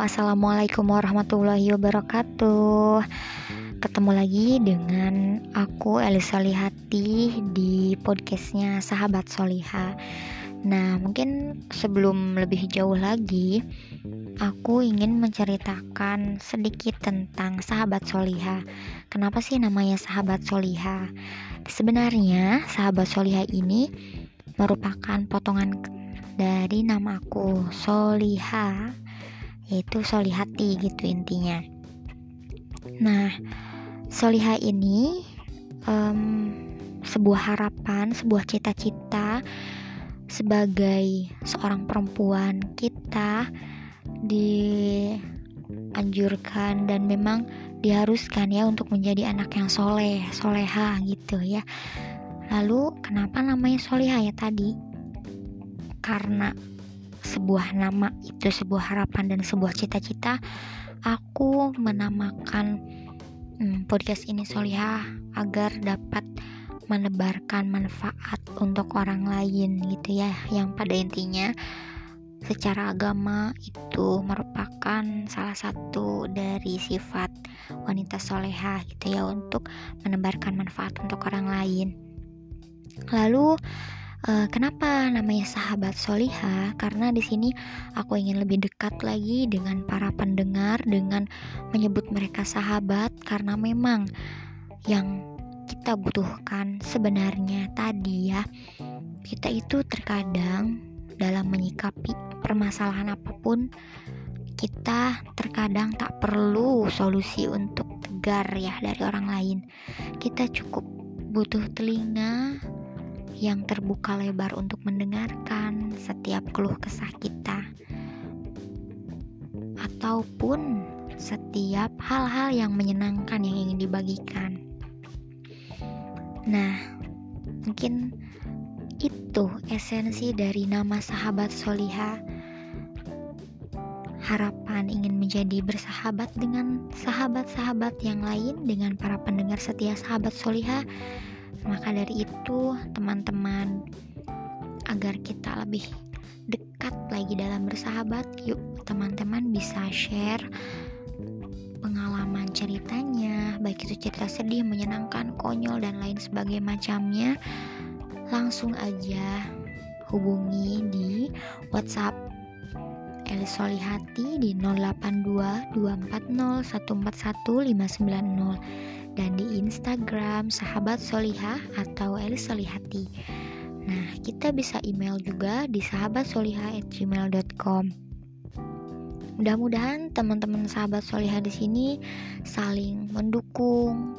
assalamualaikum warahmatullahi wabarakatuh. Ketemu lagi dengan aku Elisa Lihati di podcastnya Sahabat Soliha. Nah, mungkin sebelum lebih jauh lagi, aku ingin menceritakan sedikit tentang Sahabat Soliha. Kenapa sih namanya Sahabat Soliha? Sebenarnya Sahabat Soliha ini merupakan potongan dari namaku Soliha yaitu Solihati gitu intinya. Nah Soliha ini um, sebuah harapan sebuah cita-cita sebagai seorang perempuan kita dianjurkan dan memang diharuskan ya untuk menjadi anak yang soleh soleha gitu ya. Lalu kenapa namanya soleha ya tadi? Karena sebuah nama itu sebuah harapan dan sebuah cita-cita aku menamakan hmm, podcast ini Solihah agar dapat menebarkan manfaat untuk orang lain gitu ya. Yang pada intinya secara agama itu merupakan salah satu dari sifat wanita solehah gitu ya untuk menebarkan manfaat untuk orang lain. Lalu Uh, kenapa namanya sahabat Soliha? Karena di sini aku ingin lebih dekat lagi dengan para pendengar dengan menyebut mereka sahabat karena memang yang kita butuhkan sebenarnya tadi ya kita itu terkadang dalam menyikapi permasalahan apa pun kita terkadang tak perlu solusi untuk tegar ya dari orang lain kita cukup butuh telinga yang terbuka lebar untuk mendengarkan setiap keluh kesah kita, ataupun setiap hal-hal yang menyenangkan yang ingin dibagikan. Nah, mungkin itu esensi dari nama sahabat Soliha. Harapan ingin menjadi bersahabat dengan sahabat-sahabat yang lain, dengan para pendengar setia sahabat Soliha maka dari itu, teman-teman, agar kita lebih dekat lagi dalam bersahabat, yuk teman-teman bisa share pengalaman ceritanya, baik itu cerita sedih, menyenangkan, konyol dan lain sebagainya macamnya. Langsung aja hubungi di WhatsApp Elis Solihati di 082 240 141 590 dan di Instagram sahabat solihah atau El Solihati. Nah, kita bisa email juga di sahabatsolihah@gmail.com. Mudah-mudahan teman-teman sahabat solihah di sini saling mendukung,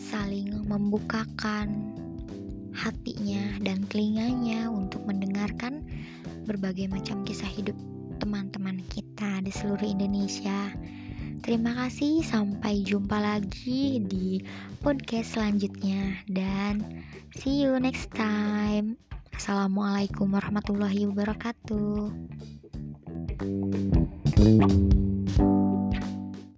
saling membukakan hatinya dan telinganya untuk mendengarkan berbagai macam kisah hidup teman-teman kita di seluruh Indonesia. Terima kasih, sampai jumpa lagi di podcast selanjutnya, dan see you next time. Assalamualaikum warahmatullahi wabarakatuh.